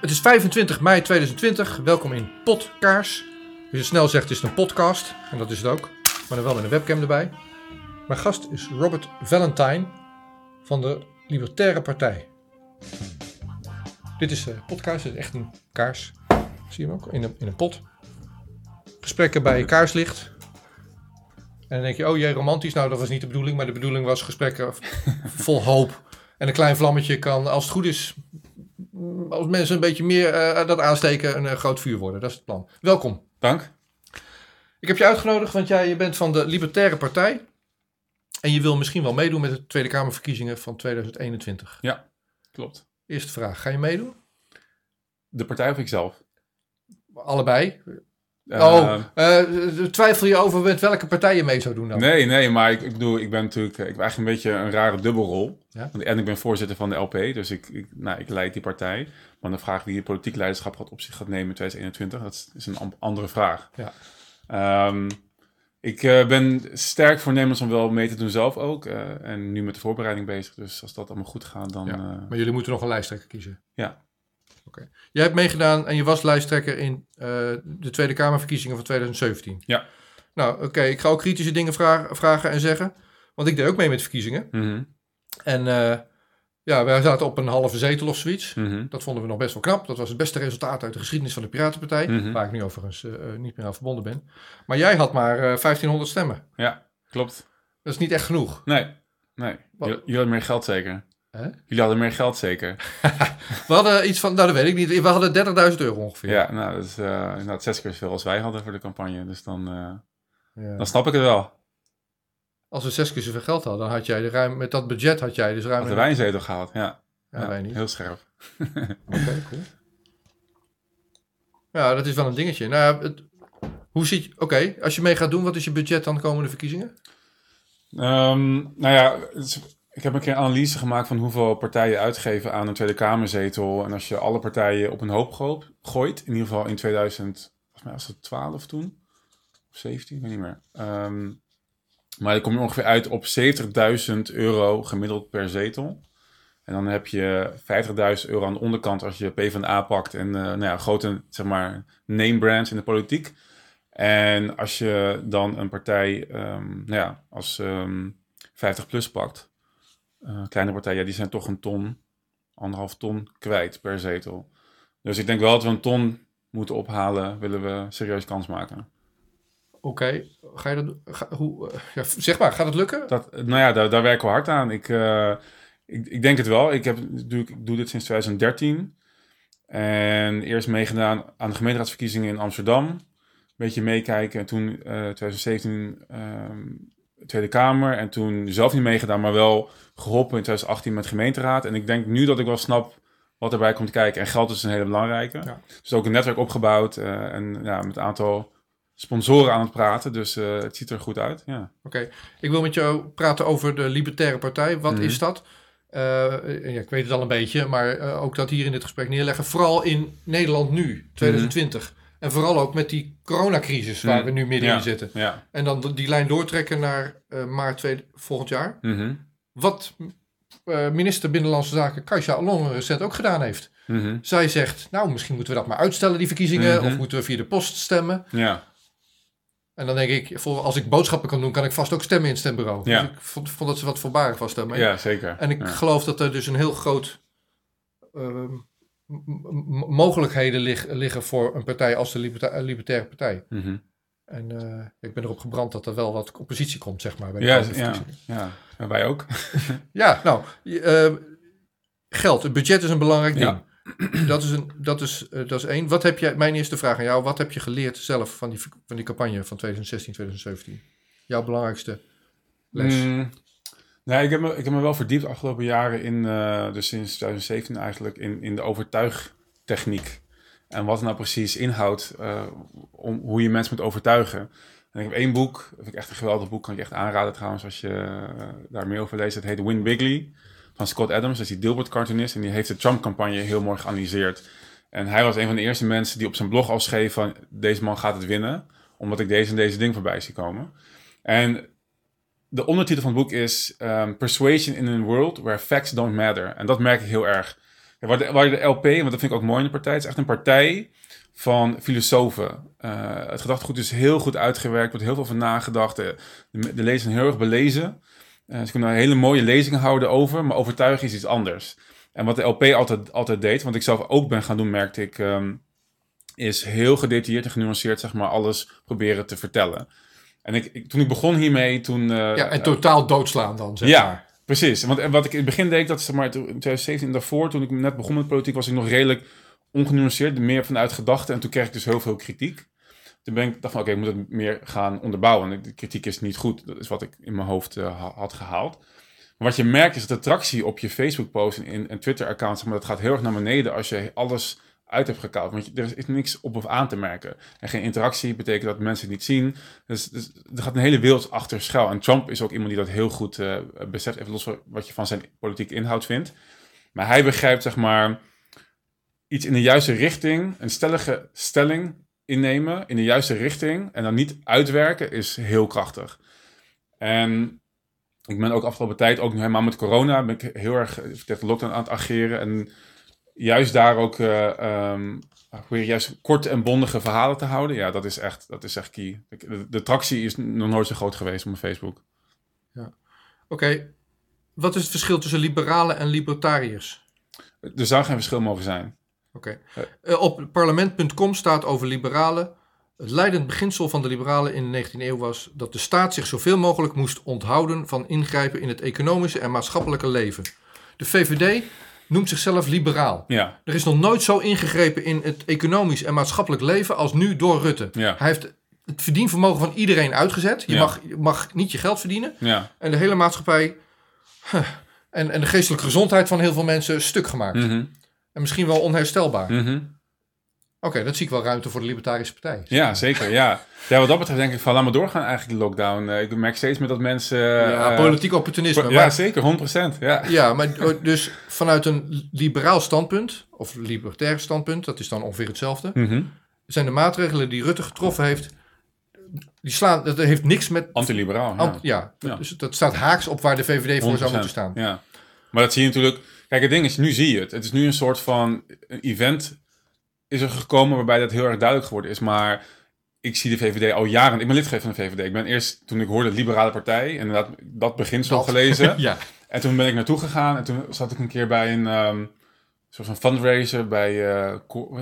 Het is 25 mei 2020. Welkom in Podkaars. Als je snel zegt, is het een podcast. En dat is het ook. Maar dan wel met een webcam erbij. Mijn gast is Robert Valentine van de Libertaire Partij. Dit is de podcast. Dit is echt een kaars. Zie je hem ook? In een, in een pot. Gesprekken bij kaarslicht. En dan denk je, oh jee, romantisch. Nou, dat was niet de bedoeling. Maar de bedoeling was gesprekken vol hoop. En een klein vlammetje kan, als het goed is, als mensen een beetje meer eh, dat aansteken, een eh, groot vuur worden. Dat is het plan. Welkom. Dank. Ik heb je uitgenodigd, want jij je bent van de Libertaire Partij. En je wil misschien wel meedoen met de Tweede Kamerverkiezingen van 2021. Ja, klopt. Eerste vraag, ga je meedoen? De partij of ikzelf? Allebei? Eh, oh, eh, twijfel je over met welke partij je mee zou doen dan? Nee, nee, maar ik, ik bedoel, ik ben natuurlijk, ik heb eigenlijk een beetje een rare dubbelrol. Ja? En ik ben voorzitter van de LP, dus ik, ik, nou, ik leid die partij. Maar de vraag wie het politiek leiderschap gaat op zich gaat nemen in 2021, dat is- een andere vraag. Ja. Ehm, ik eh, ben sterk voornemens om wel mee te doen zelf ook. eh, en nu met de voorbereiding bezig, dus als dat allemaal goed gaat, dan... Ja, eh, Maar jullie moeten nog een lijsttrekker kiezen. Ja. Jij hebt meegedaan en je was lijsttrekker in eh, de Tweede Kamerverkiezingen van 2017. Ja. Nou, oké, ik ga ook kritische dingen vragen, vragen en zeggen. Want ik deed ook mee met verkiezingen. mhm, En eh, ja, wij zaten op een halve zetel of zoiets. mhm, Dat vonden we nog best wel knap. Dat was het beste resultaat uit de geschiedenis van de Piratenpartij. Mhm. Waar ik nu overigens eh, niet meer aan verbonden ben. Maar jij had maar eh, 1500 stemmen. Ja, klopt. Dat is niet echt genoeg. Nee, nee. Jullie hadden meer geld zeker. Jullie hadden meer geld zeker. We hadden iets van, nou dat weet ik niet. We hadden 30.000 euro ongeveer. Ja, nou, dat is eh, inderdaad zes keer zoveel als wij hadden voor de campagne. Dus dan, eh, Ja. dan snap ik het wel. Als we zes keer zoveel geld hadden, dan had jij de ruim, met dat budget had jij dus ruim... Had de wijnzetel gehaald, ja. Ja, wij niet. Heel scherp. Oké, cool. Ja, dat is wel een dingetje. Nou, ja, het, hoe ziet je... Oké, als je mee gaat doen, wat is je budget dan de komende verkiezingen? Ehm, nou ja, het is- ik heb een keer analyse gemaakt van hoeveel partijen uitgeven aan een Tweede Kamerzetel. En als je alle partijen op een hoop goo- gooit, in ieder geval in 2000, volgens mij was het 12 toen, of 17, ik weet niet meer. Ehm, maar dan kom je ongeveer uit op 70.000 euro gemiddeld per zetel. En dan heb je 50.000 euro aan de onderkant als je PvdA pakt en eh, nou ja, grote zeg maar, name brands in de politiek. En als je dan een partij ehm, nou ja, als ehm 50 plus pakt, eh, kleine partijen, ja, die zijn toch een ton, anderhalf ton kwijt per zetel. Dus ik denk wel dat we een ton moeten ophalen, willen we serieus kans maken. Oké, ga je dat... Ga, hoe, eh, ja, zeg maar, gaat het lukken? Dat, nou ja, daar, daar werken we hard aan. Ik, eh, ik, ik denk het wel. Ik, heb, natuurlijk- ik doe dit sinds 2013. En eerst meegedaan aan de gemeenteraadsverkiezingen in Amsterdam. Een beetje meekijken. En toen eh 2017 ehm, Tweede Kamer. En toen zelf niet meegedaan, maar wel geholpen in 2018 met gemeenteraad. En ik denk nu dat ik wel snap wat erbij komt kijken. En geld is een hele belangrijke. Ja. Dus ook een netwerk opgebouwd. eh, en ja, met een aantal sponsoren aan het praten. Dus eh, het ziet er goed uit. Ja. Oké, ik wil met jou praten over de Libertaire Partij. Wat Mhm. is dat? Eh, ja, ik weet het al een beetje, maar ook dat hier in dit gesprek neerleggen. Vooral in Nederland nu, 2020. En vooral ook met die coronacrisis waar Mhm. we nu midden Ja. in zitten. Ja. En dan die lijn doortrekken naar eh, maart tweede, volgend jaar. Mhm. Wat eh, minister Binnenlandse Zaken Kajsa Allon recent ook gedaan heeft. Mhm. Zij zegt, nou misschien moeten we dat maar uitstellen, die verkiezingen. Mhm. Of moeten we via de post stemmen. Ja. En dan denk ik, als ik boodschappen kan doen, kan ik vast ook stemmen in het stembureau. Ja. Dus ik vond, vond dat ze wat voorbarig was daarmee. ja, zeker. En ik ja. geloof dat er dus een heel groot ehm, mogelijkheden lig- liggen voor een partij als de Liberta- Libertaire Partij. Mhm. En eh, ik ben erop gebrand dat er wel wat oppositie komt, zeg maar. Bij de Ja, ja, ja. En wij ook. ja, nou, eh, geld, het budget is een belangrijk ding. Ja. Dat is, een, dat, is, eh, dat is één. Wat heb jij, mijn eerste vraag aan jou, wat heb je geleerd zelf van die, van die campagne van 2016, 2017? Jouw belangrijkste les? Mm, nee, ik heb, me, ik heb me wel verdiept de afgelopen jaren in, eh, dus sinds 2017 eigenlijk, in, in de overtuigtechniek. En wat nou precies inhoudt eh, om hoe je mensen moet overtuigen. En ik heb één boek, dat vind ik echt een geweldig boek, kan ik echt aanraden trouwens als je eh, daar meer over leest. Het heet Win Bigly van Scott Adams, dat is die Dilbert cartoonist. En die heeft de Trump-campagne heel mooi geanalyseerd. En hij was een van de eerste mensen die op zijn blog al schreef van deze man gaat het winnen. Omdat ik deze en deze ding voorbij zie komen. En de ondertitel van het boek is ehm, Persuasion in a World Where Facts Don't Matter. En dat merk ik heel erg. Waar, de, waar de LP, want dat vind ik ook mooi in de partij, is echt een partij van filosofen. Uh, het gedachtegoed is heel goed uitgewerkt, wordt heel veel van nagedacht. De, de lezers zijn heel erg belezen. Uh, ze kunnen hele mooie lezingen houden over, maar overtuigen is iets anders. En wat de LP altijd, altijd deed, want ik zelf ook ben gaan doen, merkte ik, um, is heel gedetailleerd en genuanceerd, zeg maar, alles proberen te vertellen. En ik, ik toen ik begon hiermee, toen... Uh, ja, en totaal doodslaan dan, zeg ja, maar. precies. Want wat ik in het begin deed, dat zeg maar, in 2017 daarvoor, toen ik net begon met politiek, was ik nog redelijk ongenuanceerd, meer vanuit gedachten. En toen kreeg ik dus heel veel kritiek. Toen ben ik dacht van, oké, ik moet het meer gaan onderbouwen. De kritiek is niet goed. Dat is wat ik in mijn hoofd uh, had gehaald. Maar wat je merkt is dat de tractie op je Facebook-post en, en Twitter-account, zeg maar, dat gaat heel erg naar beneden als je alles uit hebt gekaald. Want er is niks op of aan te merken. En geen interactie betekent dat mensen het niet zien. Dus, dus, er gaat een hele wereld achter schuil. En Trump is ook iemand die dat heel goed uh, beseft. Even los van wat je van zijn politieke inhoud vindt. Maar hij begrijpt, zeg maar, iets in de juiste richting, een stellige stelling innemen in de juiste richting en dan niet uitwerken, is heel krachtig. En ik ben ook afgelopen tijd, ook nu helemaal met corona, ben ik heel erg tegen lockdown aan het ageren. En juist daar ook uh, um, probeer juist korte en bondige verhalen te houden. Ja, dat is echt, dat is echt key. De, de tractie is nog nooit zo groot geweest op mijn Facebook. Ja. Oké, okay. wat is het verschil tussen liberalen en libertariërs? Er zou geen verschil mogen zijn. Oké. Okay. Uh, op parlement.com staat over liberalen. Het leidend beginsel van de liberalen in de 19e eeuw was dat de staat zich zoveel mogelijk moest onthouden van ingrijpen in het economische en maatschappelijke leven. De VVD noemt zichzelf liberaal. Ja. Er is nog nooit zo ingegrepen in het economisch en maatschappelijk leven als nu door Rutte. Ja. Hij heeft het verdienvermogen van iedereen uitgezet. Je, Ja. mag, je mag niet je geld verdienen. Ja. En de hele maatschappij huh, en, en de geestelijke gezondheid van heel veel mensen stuk gemaakt. Mhm. En misschien wel onherstelbaar. Mhm. Oké, dat zie ik wel ruimte voor de Libertarische Partij. Ja, zeker. Ja. ja, wat dat betreft denk ik van laat maar doorgaan eigenlijk de lockdown. Eh, ik merk steeds meer dat mensen... Ja, eh, politiek opportunisme. ja, maar, zeker. 100%. Ja. ja, maar dus vanuit een liberaal standpunt, of libertair standpunt, dat is dan ongeveer hetzelfde, Mhm. zijn de maatregelen die Rutte getroffen heeft, die slaan, dat heeft niks met... Antiliberaal. Ja. ant- ja, Ja. Dus dat staat haaks op waar de VVD voor zou 100%. moeten staan. Ja. Maar dat zie je natuurlijk... Kijk, het ding is, nu zie je het. Het is nu een soort van... Event is er gekomen waarbij dat heel erg duidelijk geworden is. Maar ik zie de VVD al jaren... Ik ben lid geweest van de VVD. Ik ben eerst, toen ik hoorde Liberale Partij... inderdaad dat beginsel Dat. gelezen. ja. En toen ben ik naartoe gegaan. En toen zat ik een keer bij een ehm, soort van fundraiser... bij je,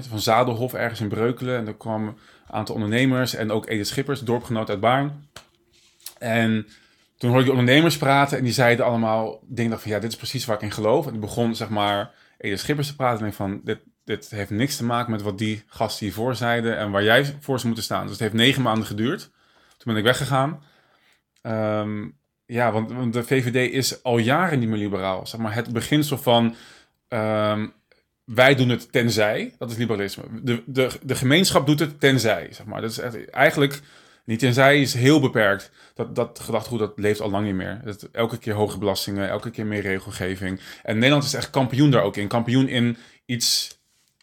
van Zadelhof ergens in Breukelen. En er kwamen een aantal ondernemers... en ook Edith Schippers, dorpgenoot uit Baarn. En toen hoorde ik de ondernemers praten en die zeiden allemaal dingen van ja, dit is precies waar ik in geloof. En toen begon zeg maar Edith Schippers te praten en ik van dit, dit heeft niks te maken met wat die gasten hiervoor zeiden en waar jij voor zou moeten staan. Dus het heeft negen maanden geduurd. Toen ben ik weggegaan. Ehm, ja, want, de VVD is al jaren niet meer liberaal. Zeg maar het beginsel van ehm, wij doen het tenzij, dat is liberalisme. De, de, de gemeenschap doet het tenzij, zeg maar. Dat is eigenlijk niet tenzij is heel beperkt. Dat, dat gedachtegoed dat leeft al lang niet meer. Het, elke keer hoge belastingen, elke keer meer regelgeving. En Nederland is echt kampioen daar ook in. Kampioen in iets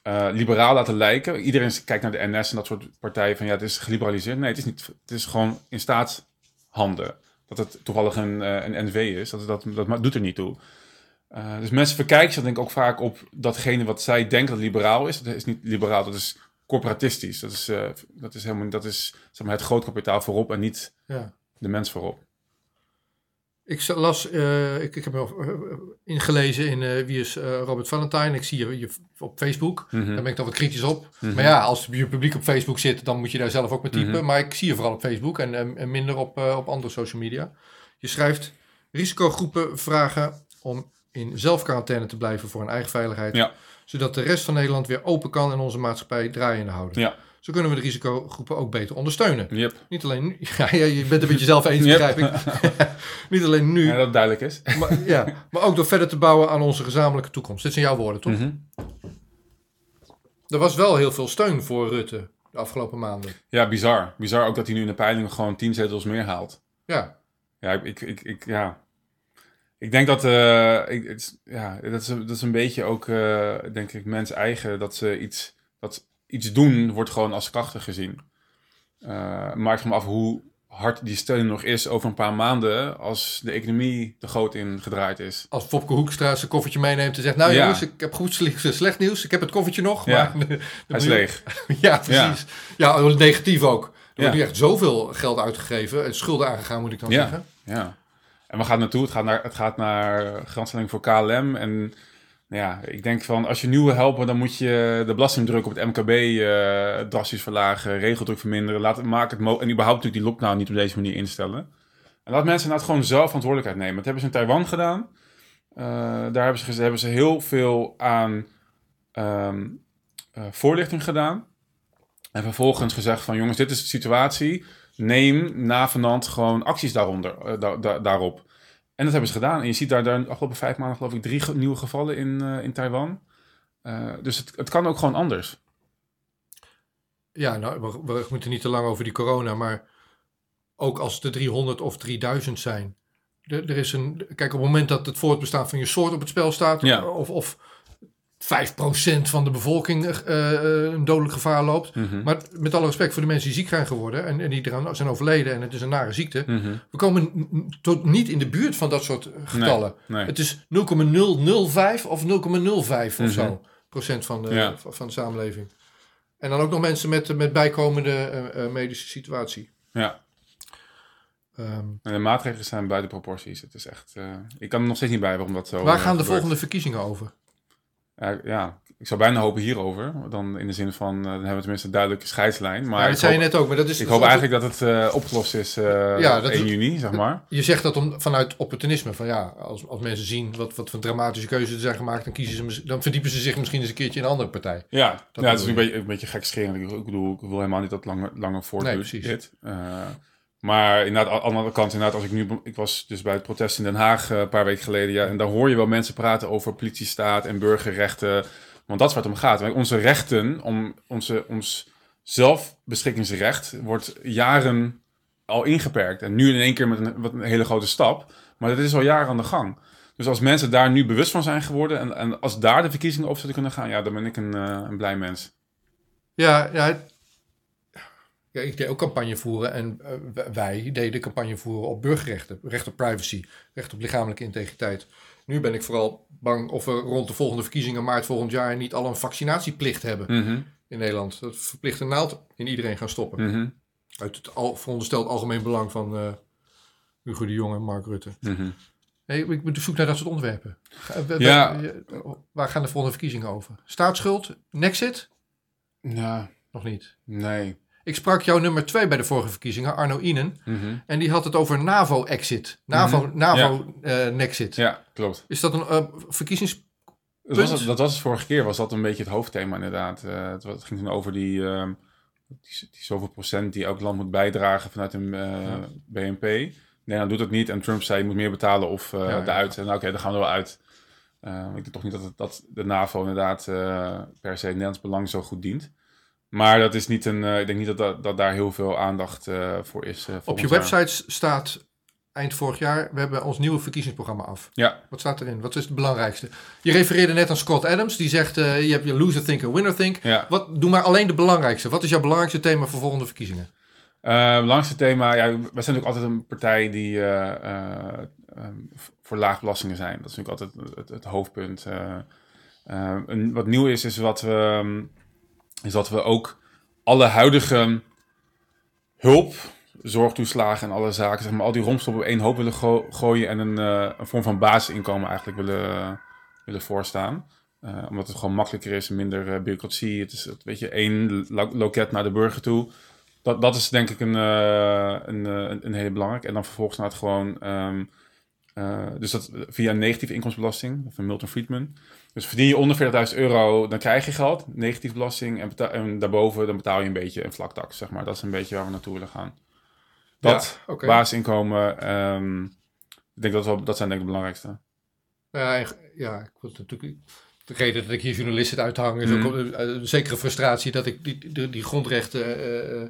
eh, liberaal laten lijken. Iedereen kijkt naar de NS en dat soort partijen van ja, het is geliberaliseerd. Nee, het is niet. Het is gewoon in staatshanden. Dat het toevallig een, eh, een NV is, dat, dat, dat doet er niet toe. Uh, dus mensen verkijken zich denk ik ook vaak op datgene wat zij denken dat liberaal is. Dat is niet liberaal, dat is corporatistisch. Dat is, uh, dat is helemaal dat is zeg maar, het grootkapitaal voorop en niet ja. de mens voorop. Ik las, uh, ik, ik heb me ingelezen in uh, wie is uh, Robert Valentine. Ik zie je, je op Facebook. Mhm. Mm -hmm. Daar ben ik dan wat kritisch op. Mm -hmm. Maar ja, als je publiek op Facebook zit, dan moet je daar zelf ook mee typen. Mm -hmm. Maar ik zie je vooral op Facebook en, en minder op, op andere social media. Je schrijft risicogroepen vragen om in zelfquarantaine te blijven voor hun eigen veiligheid. Ja. Zodat de rest van Nederland weer open kan en onze maatschappij draaiende houden. Ja. Zo kunnen we de risicogroepen ook beter ondersteunen. Yep. Niet alleen nu. Ja, je bent het met jezelf eens, begrijp ik. Niet alleen nu. Ja, dat duidelijk is. Maar, ja, maar ook door verder te bouwen aan onze gezamenlijke toekomst. Dit zijn jouw woorden, toch? Mm -hmm. Er was wel heel veel steun voor Rutte de afgelopen maanden. Ja, bizar. Bizar ook dat hij nu in de peilingen gewoon tien zetels meer haalt. Ja. Ja, ik, ik, ik, ja. ik denk dat, uh, ik, het, ja, dat, is, dat is een beetje ook, uh, denk ik, mens eigen. Dat ze iets, dat iets doen wordt gewoon als krachtig gezien. Uh, maakt me af hoe hard die steun nog is over een paar maanden als de economie de goot in gedraaid is. Als Fopke Hoekstra zijn koffertje meeneemt en zegt... Nou Ja. jongens, ik heb goed slecht, slecht nieuws. Ik heb het koffertje nog. Ja. Maar Hij is leeg. ja, precies. Ja, negatief ook. Er Ja. wordt nu echt zoveel geld uitgegeven. en Schulden aangegaan, moet ik dan Ja. zeggen. Ja. En we gaan naartoe. Het gaat naar, het gaat naar garantstelling voor KLM. En ja, ik denk van als je wil helpen, dan moet je de belastingdruk op het MKB eh, drastisch verlagen, regeldruk verminderen. Laat, maak het en überhaupt natuurlijk die lockdown niet op deze manier instellen. En laat mensen inderdaad gewoon zelf verantwoordelijkheid nemen. Dat hebben ze in Taiwan gedaan. Eh, daar hebben ze, hebben ze heel veel aan ehm, eh, voorlichting gedaan. En vervolgens gezegd van jongens, dit is de situatie. Neem navenant gewoon acties daaronder, da- da- daarop. En dat hebben ze gedaan. En je ziet daar, daar de afgelopen vijf maanden geloof ik drie ge- nieuwe gevallen in, eh, in Taiwan. Eh, dus het, het kan ook gewoon anders. Ja, nou, we, we moeten niet te lang over die corona, maar ook als het er 300 of 3000 zijn. Er, er is een, kijk, op het moment dat het voortbestaan van je soort op het spel staat, Ja. of, of 5% van de bevolking eh, een dodelijk gevaar loopt. Mhm. Maar met alle respect voor de mensen die ziek zijn geworden en, en die eraan zijn overleden en het is een nare ziekte. Mhm. We komen tot niet in de buurt van dat soort getallen. Nee. Het is 0,005 of 0,05 of zo procent van de, Ja. van de samenleving. En dan ook nog mensen met, met bijkomende eh, medische situatie. Ja, Ehm, en de maatregelen zijn buiten proporties. Het is echt, ik kan er nog steeds niet bij waarom dat zo waar gaan de volgende verkiezingen over? Ja, ja, ik zou bijna hopen hierover. Dan in de zin van, eh, dan hebben we tenminste een duidelijke scheidslijn. Maar ja, dat zei je net ook, maar dat is. ik dat hoop eigenlijk dat het eh, opgelost is eh Ja, dat 1 is- juni, zeg maar. Je zegt dat om, vanuit opportunisme. Van ja, als, als mensen zien wat, wat voor dramatische keuzes er zijn gemaakt, dan, kiezen ze, dan verdiepen ze zich misschien eens een keertje in een andere partij. Ja, Dat ja het is een beetje, een beetje gekscherend. Ik, ik bedoel, ik wil helemaal niet dat langer, langer voortduurt. Nee, precies. dit. Maar inderdaad, aan de andere kant, inderdaad, als ik nu... Ik was dus bij het protest in Den Haag eh, een paar weken geleden. Ja, en daar hoor je wel mensen praten over politiestaat en burgerrechten. Want dat is waar het om gaat. Onze rechten, om, onze, ons zelfbeschikkingsrecht, wordt jaren al ingeperkt. En nu in één keer met een, wat een hele grote stap. Maar dat is al jaren aan de gang. Dus als mensen daar nu bewust van zijn geworden... en, en als daar de verkiezingen over zouden kunnen gaan... ja, dan ben ik een, eh, een blij mens. Ja, ja, ja, ik deed ook campagne voeren en eh, wij deden campagne voeren op burgerrechten, recht op privacy, recht op lichamelijke integriteit. Nu ben ik vooral bang of we rond de volgende verkiezingen maart volgend jaar niet al een vaccinatieplicht hebben Mhm, in Nederland. Dat verplicht een naald in iedereen gaan stoppen. mhm, Uit het al, verondersteld algemeen belang van eh, Hugo de Jonge en Mark Rutte. mhm. Hey, ik moet op zoek naar dat soort onderwerpen. Ja. je- waar gaan de volgende verkiezingen over? Staatsschuld? Nexit? Ja, Nog niet. nee. Ik sprak jouw nummer twee bij de vorige verkiezingen, Arno Inen. Mhm. En die had het over NAVO-exit. NAVO, NAVO-nexit. Ja, klopt. Is dat een eh, verkiezings... Dat was, het, dat was het vorige keer, was dat een beetje het hoofdthema inderdaad. Eh, het, ging toen over die, ehm, die, die zoveel procent die elk land moet bijdragen vanuit een eh, Ja. BNP. Nederland doet het niet en Trump zei je moet meer betalen of eh Ja, eruit. En nou, oké, dan gaan we er wel uit. Eh, ik denk toch niet dat, het, dat de NAVO inderdaad eh, per se Nederlands belang zo goed dient. Maar dat is niet een, eh, ik denk niet dat, dat, dat daar heel veel aandacht eh, voor is. eh, Op je jaar. website staat eind vorig jaar, we hebben ons nieuwe verkiezingsprogramma af. Ja, Wat staat erin? Wat is het belangrijkste? Je refereerde net aan Scott Adams. Die zegt, je hebt je loser think en winner think. ja. Wat, doe maar alleen de belangrijkste. Wat is jouw belangrijkste thema voor volgende verkiezingen? Eh belangrijkste thema, ja, wij zijn natuurlijk altijd een partij die eh, eh, ehm, voor laagbelastingen zijn. Dat is natuurlijk altijd het, het hoofdpunt. Een, wat nieuw is, is, wat we, ehm, is dat we ook alle huidige hulp, zorgtoeslagen en alle zaken, zeg maar, al die rompstoppen op één hoop willen go- gooien en een, eh, een vorm van basisinkomen eigenlijk willen, willen voorstaan. Eh, omdat het gewoon makkelijker is, minder eh, bureaucratie. Het is weet je, één lo- loket naar de burger toe. Dat, dat is denk ik een, een, een, een hele belangrijke. En dan vervolgens naar het gewoon... ehm, eh, dus dat via een negatieve inkomstenbelasting van Milton Friedman. Dus verdien je onder 40.000 euro, dan krijg je geld, negatieve belasting. En, daarboven dan betaal je een beetje een vlak tax, zeg maar. Dat is een beetje waar we naartoe willen gaan. Dat, Ja, basisinkomen, ehm, ik denk dat, wel, dat zijn denk ik de belangrijkste. Ja, ja, ik wil natuurlijk. De reden dat ik hier journalist zit uithang is Mhm. ook een, een zekere frustratie dat ik die, die, die grondrechten eh, eh,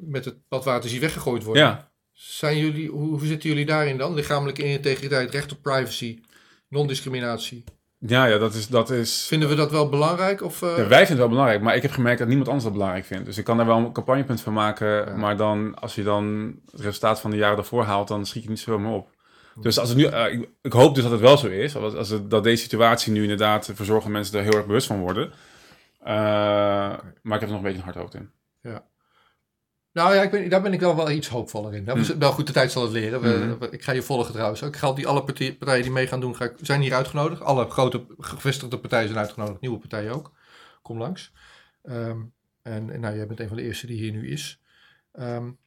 met het badwater zie weggegooid worden. Ja, Zijn jullie, hoe, hoe zitten jullie daarin dan? Lichamelijke integriteit, recht op privacy, non-discriminatie. Ja, ja dat, is, dat is... Vinden we dat wel belangrijk? Of, uh... ja, wij vinden het wel belangrijk, maar ik heb gemerkt dat niemand anders dat belangrijk vindt. Dus ik kan daar wel een campagnepunt van maken, ja. maar dan, als je dan het resultaat van de jaren daarvoor haalt, dan schiet je niet zoveel meer op. Dus als het nu, uh, ik, ik, hoop dus dat het wel zo is, als, als het, dat deze situatie nu inderdaad dat mensen er heel erg bewust van worden. Uh, maar ik heb er nog een beetje een hard hoofd in. Ja. Nou ja, ik ben, daar ben ik wel, wel iets hoopvoller in. Nou, mm. Wel goed, de tijd zal het leren. We, mm -hmm. Ik ga je volgen trouwens. Ik ga die alle partijen die mee gaan doen, ga ik, zijn hier uitgenodigd. Alle grote gevestigde partijen zijn uitgenodigd, nieuwe partijen ook. Kom langs. Um, en, en nou, jij bent een van de eerste die hier nu is. Um,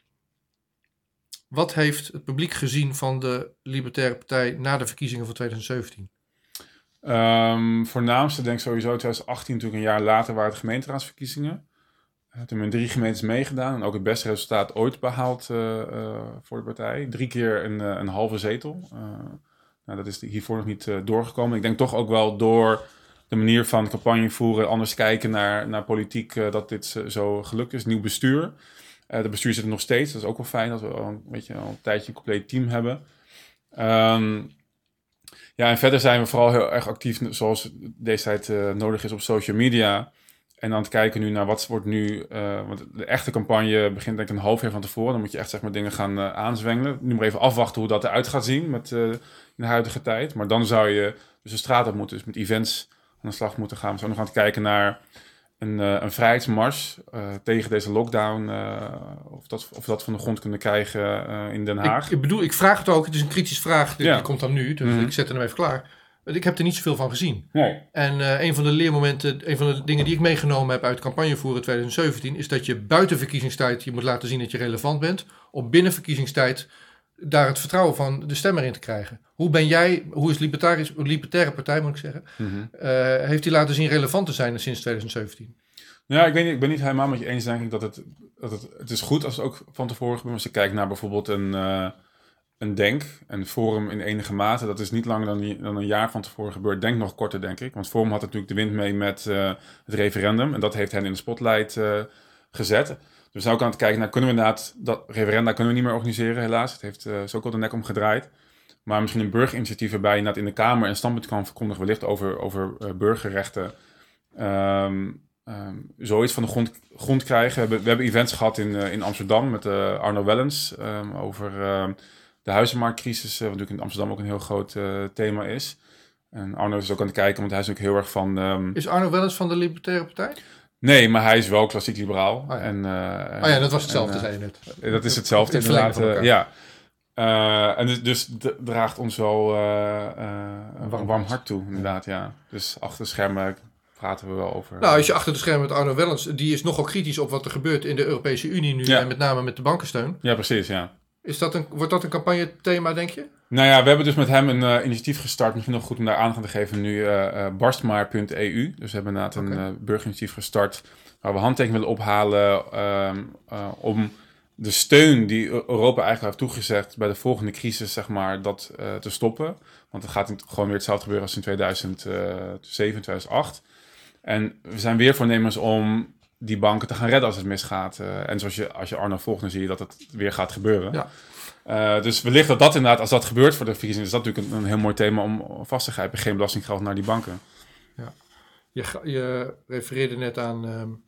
wat heeft het publiek gezien van de Libertaire Partij na de verkiezingen van 2017? Um, voornaamste denk ik sowieso 2018, natuurlijk een jaar later waren het gemeenteraadsverkiezingen. Uh, toen hebben drie gemeentes meegedaan en ook het beste resultaat ooit behaald uh, uh, voor de partij. Drie keer een, een halve zetel. nou, dat is hiervoor nog niet doorgekomen. Ik denk toch ook wel door de manier van campagne voeren, anders kijken naar, naar politiek, dat dit zo gelukt is. Nieuw bestuur. de bestuur zit er nog steeds, dat is ook wel fijn dat we al een, beetje, al een tijdje een compleet team hebben. Um, ja, en verder zijn we vooral heel erg actief, zoals deze tijd nodig is, op social media. En aan het kijken nu naar wat wordt nu. Uh, want de echte campagne begint denk ik een half jaar van tevoren. Dan moet je echt zeg maar dingen gaan uh, aanzwengelen. Nu maar even afwachten hoe dat eruit gaat zien met, in de huidige tijd. Maar dan zou je dus de straat op moeten, dus met events aan de slag moeten gaan. We zijn nog aan het kijken naar een, een vrijheidsmars tegen deze lockdown. Of, dat, of dat van de grond kunnen krijgen in Den Haag. Ik, ik, bedoel, ik vraag het ook. Het is een kritische vraag. Die, ja. die komt dan nu. Dus mm -hmm. ik zet hem even klaar. Ik heb er niet zoveel van gezien. Nee. En een van de leermomenten, een van de dingen die ik meegenomen heb uit campagnevoeren 2017, is dat je buiten verkiezingstijd je moet laten zien dat je relevant bent. Op binnen verkiezingstijd daar het vertrouwen van de stemmer in te krijgen. Hoe ben jij, hoe is Libertaris, Libertaire Partij, moet ik zeggen, mm -hmm. uh, heeft hij laten zien relevant te zijn sinds 2017? Ja, ik, weet niet, ik ben niet helemaal met je eens, denk ik, dat het, dat het, het is goed als het ook van tevoren gebeurt. Als je kijkt naar bijvoorbeeld een, uh, een Denk, een Forum in enige mate, dat is niet langer dan, dan een jaar van tevoren gebeurd. Denk nog korter, denk ik. Want Forum had natuurlijk de wind mee met uh, het referendum en dat heeft hen in de spotlight gezet. Dus we zijn ook aan het kijken naar, kunnen we inderdaad, dat referenda kunnen we niet meer organiseren helaas. Het heeft uh, zo ook al de nek omgedraaid. Maar misschien een burgerinitiatief waarbij je in de Kamer een standpunt kan verkondigen, wellicht over, over burgerrechten. Um, um, zoiets van de grond, grond krijgen. We hebben, we hebben events gehad in, in Amsterdam met Arno Wellens um, over de huizenmarktcrisis, wat natuurlijk in Amsterdam ook een heel groot thema is. En Arno is ook aan het kijken, want hij is ook heel erg van... is Arno Wellens van de Libertaire Partij? Nee, maar hij is wel klassiek liberaal. Oh ja, en, uh, oh ja dat was hetzelfde, en, uh, zei je net. Dat is hetzelfde, In inderdaad. Uh, ja. en dus, dus draagt ons wel een warm, warm hart toe, inderdaad, ja. ja. Dus achter de schermen praten we wel over. Nou, als je achter de schermen met Arno Wellens, die is nogal kritisch op wat er gebeurt in de Europese Unie nu, ja. en met name met de bankensteun. Ja, precis, ja. Is dat een, wordt dat een campagne-thema, denk je? Nou ja, we hebben dus met hem een uh, initiatief gestart. Misschien nog goed om daar aandacht te geven nu. Uh, uh, barstmaar.eu. Dus we hebben inderdaad okay. een burgerinitiatief gestart. Waar we handtekeningen willen ophalen um, om de steun die Europa eigenlijk heeft toegezegd bij de volgende crisis, zeg maar, dat te stoppen. Want het gaat gewoon weer hetzelfde gebeuren als in 2007, 2008. En we zijn weer voornemens om die banken te gaan redden als het misgaat. Uh, en zoals je, als je Arno volgt, dan zie je dat het weer gaat gebeuren. Ja. Uh, dus wellicht dat dat inderdaad, als dat gebeurt voor de verkiezingen, is dat natuurlijk een, een heel mooi thema om vast te grijpen. Geen belastinggeld naar die banken. Ja. Je, je refereerde net aan um,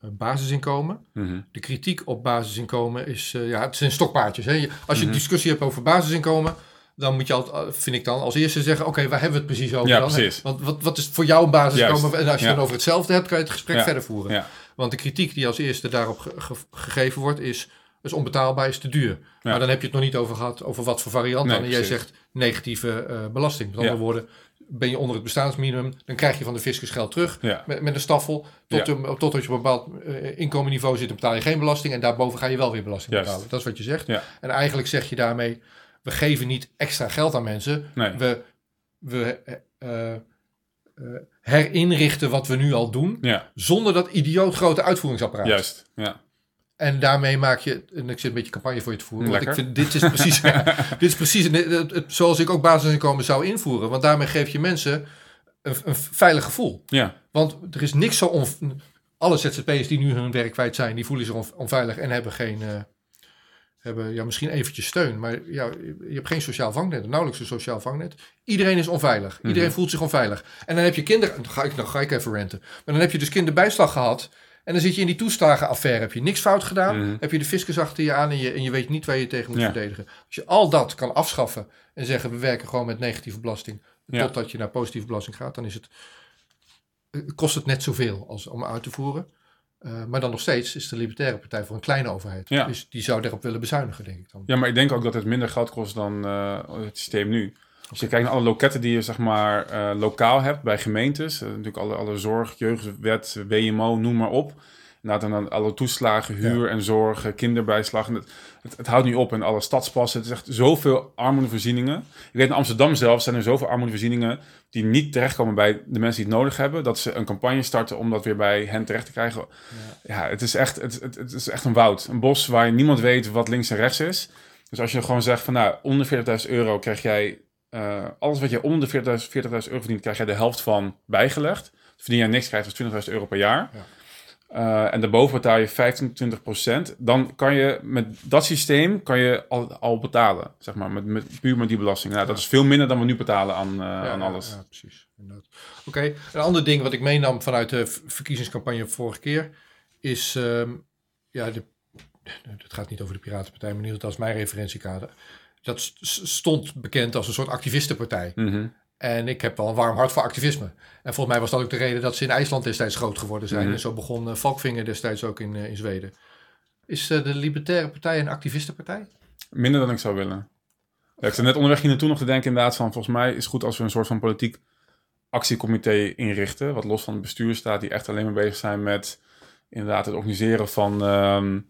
basisinkomen. Mm -hmm. De kritiek op basisinkomen is, uh, ja, het zijn stokpaardjes. Hè? Je, als je mm -hmm. discussie hebt over basisinkomen, dan moet je altijd, vind ik dan, als eerste zeggen: Oké, okay, waar hebben we het precies over? Ja, dan? precies. Want wat, wat is voor jou een basisinkomen? Juist. En als je dan over hetzelfde hebt, kan je het gesprek ja. verder voeren. Ja. Want de kritiek die als eerste daarop ge ge gegeven wordt, is, is onbetaalbaar, is te duur. Ja. Maar dan heb je het nog niet over gehad, over wat voor variant nee, dan. En jij zegt negatieve uh, belasting. Met andere Ja. woorden, ben je onder het bestaansminimum, dan krijg je van de fiscus geld terug Ja. met, met een staffel. Tot Ja. totdat je op een bepaald uh, inkomenniveau zit, dan betaal je geen belasting. En daarboven ga je wel weer belasting Juist. betalen. Dat is wat je zegt. Ja. En eigenlijk zeg je daarmee, we geven niet extra geld aan mensen. Nee. We, we eh, eh, herinrichten wat we nu al doen. Ja, Zonder dat idioot grote uitvoeringsapparaat. juist. Ja. En daarmee maak je, en ik zit een beetje campagne voor je te voeren. Want ik vind, dit is precies, ja, dit is precies het, het- het- zoals ik ook basisinkomen zou invoeren. Want daarmee geef je mensen een, een veilig gevoel. Ja, Want er is niks zo on... Alle ZZP'ers die nu hun werk kwijt zijn, die voelen zich on- onveilig en hebben geen, eh, hebben ja, misschien eventjes steun, maar ja, je hebt geen sociaal vangnet, nauwelijks een sociaal vangnet. Iedereen is onveilig. Iedereen Mhm. voelt zich onveilig. En dan heb je kinderen, dan ga ik, dan ga ik even renten. Maar dan heb je dus kinderbijslag gehad. En dan zit je in die toeslagenaffaire. Heb je niks fout gedaan? Mhm. Heb je de fiscus achter je aan en je, en je weet niet waar je tegen moet Ja. verdedigen. Als je al dat kan afschaffen en zeggen we werken gewoon met negatieve belasting. Ja. Totdat je naar positieve belasting gaat, dan is het, eh, kost het net zoveel als om uit te voeren. Eh, maar dan nog steeds is de Libertaire Partij voor een kleine overheid. Ja. Dus die zou daarop willen bezuinigen, denk ik dan. Ja, maar ik denk ook dat het minder geld kost dan eh, het systeem nu. Als je kijkt naar alle loketten die je zeg maar eh, lokaal hebt bij gemeentes, natuurlijk alle, alle zorg, jeugdwet, WMO, noem maar op. En dan alle toeslagen, huur en zorg, eh, kinderbijslag. En het, het, het houdt niet op en alle stadspassen. Het is echt zoveel armoedevoorzieningen. Ik weet in Amsterdam zelf zijn er zoveel armoedevoorzieningen die niet terechtkomen bij de mensen die het nodig hebben. Dat ze een campagne starten om dat weer bij hen terecht te krijgen. Ja, het, is echt, het, het, het is echt een woud. Een bos waar niemand weet wat links en rechts is. Dus als je gewoon zegt van nou, onder 40.000 euro krijg jij... eh, alles wat je onder 40.000 40.000 euro verdient, krijg jij de helft van bijgelegd. Dus verdien jij niks, krijg je 20.000 euro per jaar. Ja. Eh, en daarboven betaal je 25 procent. Dan kan je met dat systeem kan je al, al betalen, zeg maar, met, met, puur met die belasting. Nou, dat is veel minder dan we nu betalen aan, eh, Ja, aan alles. Ja, precies. Oké, een ander ding wat ik meenam vanuit de verkiezingscampagne vorige keer is, ehm, ja, de, het gaat niet over de Piratenpartij, maar in ieder geval dat is mijn referentiekader. Dat stond bekend als een soort activistenpartij. Mhm. En ik heb wel een warm hart voor activisme. En volgens mij was dat ook de reden dat ze in IJsland destijds groot geworden zijn. Mhm. En zo begon uh, Valkvinger destijds ook in, eh, in Zweden. Is eh, de Libertaire Partij een activistenpartij? Minder dan ik zou willen. Ja, ik zat net onderweg hier naartoe nog te denken inderdaad van... volgens mij is het goed als we een soort van politiek actiecomité inrichten... wat los van het bestuur staat... die echt alleen maar bezig zijn met inderdaad het organiseren van... ehm,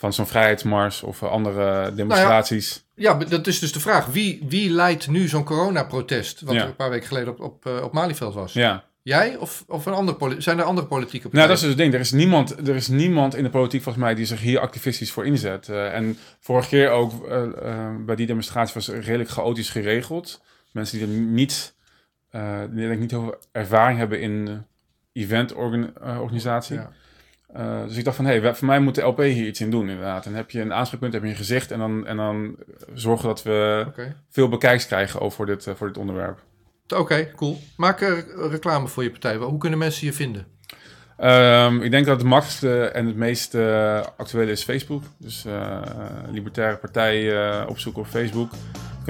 van zo'n vrijheidsmars of eh, andere demonstraties. Ja, dat is dus de vraag. Wie, wie leidt nu zo'n coronaprotest? Wat Ja. er een paar weken geleden op, op, eh, op Malieveld was. Ja. Jij of, of een andere zijn er andere politieke Nou, partijen? dat is dus het ding. Er is, niemand, er is niemand in de politiek volgens mij die zich hier activistisch voor inzet. Eh, en vorige keer ook bij die demonstratie was het redelijk chaotisch geregeld. Mensen die er niet, die denk niet heel veel ervaring hebben in eventorganisatie. Ja. Eh, dus ik dacht van, hé, hey, voor mij moet de LP hier iets in doen inderdaad. En heb je een aanspreekpunt, heb je een gezicht en dan, en dan zorgen dat we veel bekijks krijgen over dit, eh, voor dit onderwerp. Oké, cool. Maak er reclame voor je partij. Hoe kunnen mensen je vinden? Ehm, ik denk dat het makkelijkste en het meest eh, actuele is Facebook. Dus Libertaire Partij opzoeken op Facebook.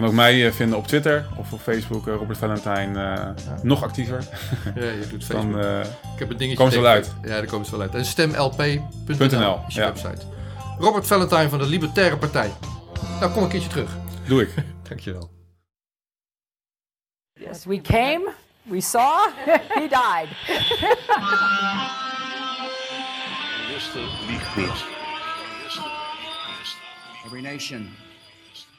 Je kan ook mij eh, vinden op Twitter of op Facebook, eh, Robert Valentine. eh, Nog actiever. Ja, je doet Facebook. Dan, Ik heb een dingetje. komen ze wel tegen- Ja, daar komen ze wel uit. En stemlp.nl .nl, is je ja. website. Robert Valentine van de Libertaire Partij. Nou, kom een keertje terug. doe ik. Dankjewel. Yes, we came, we saw, he died. Every nation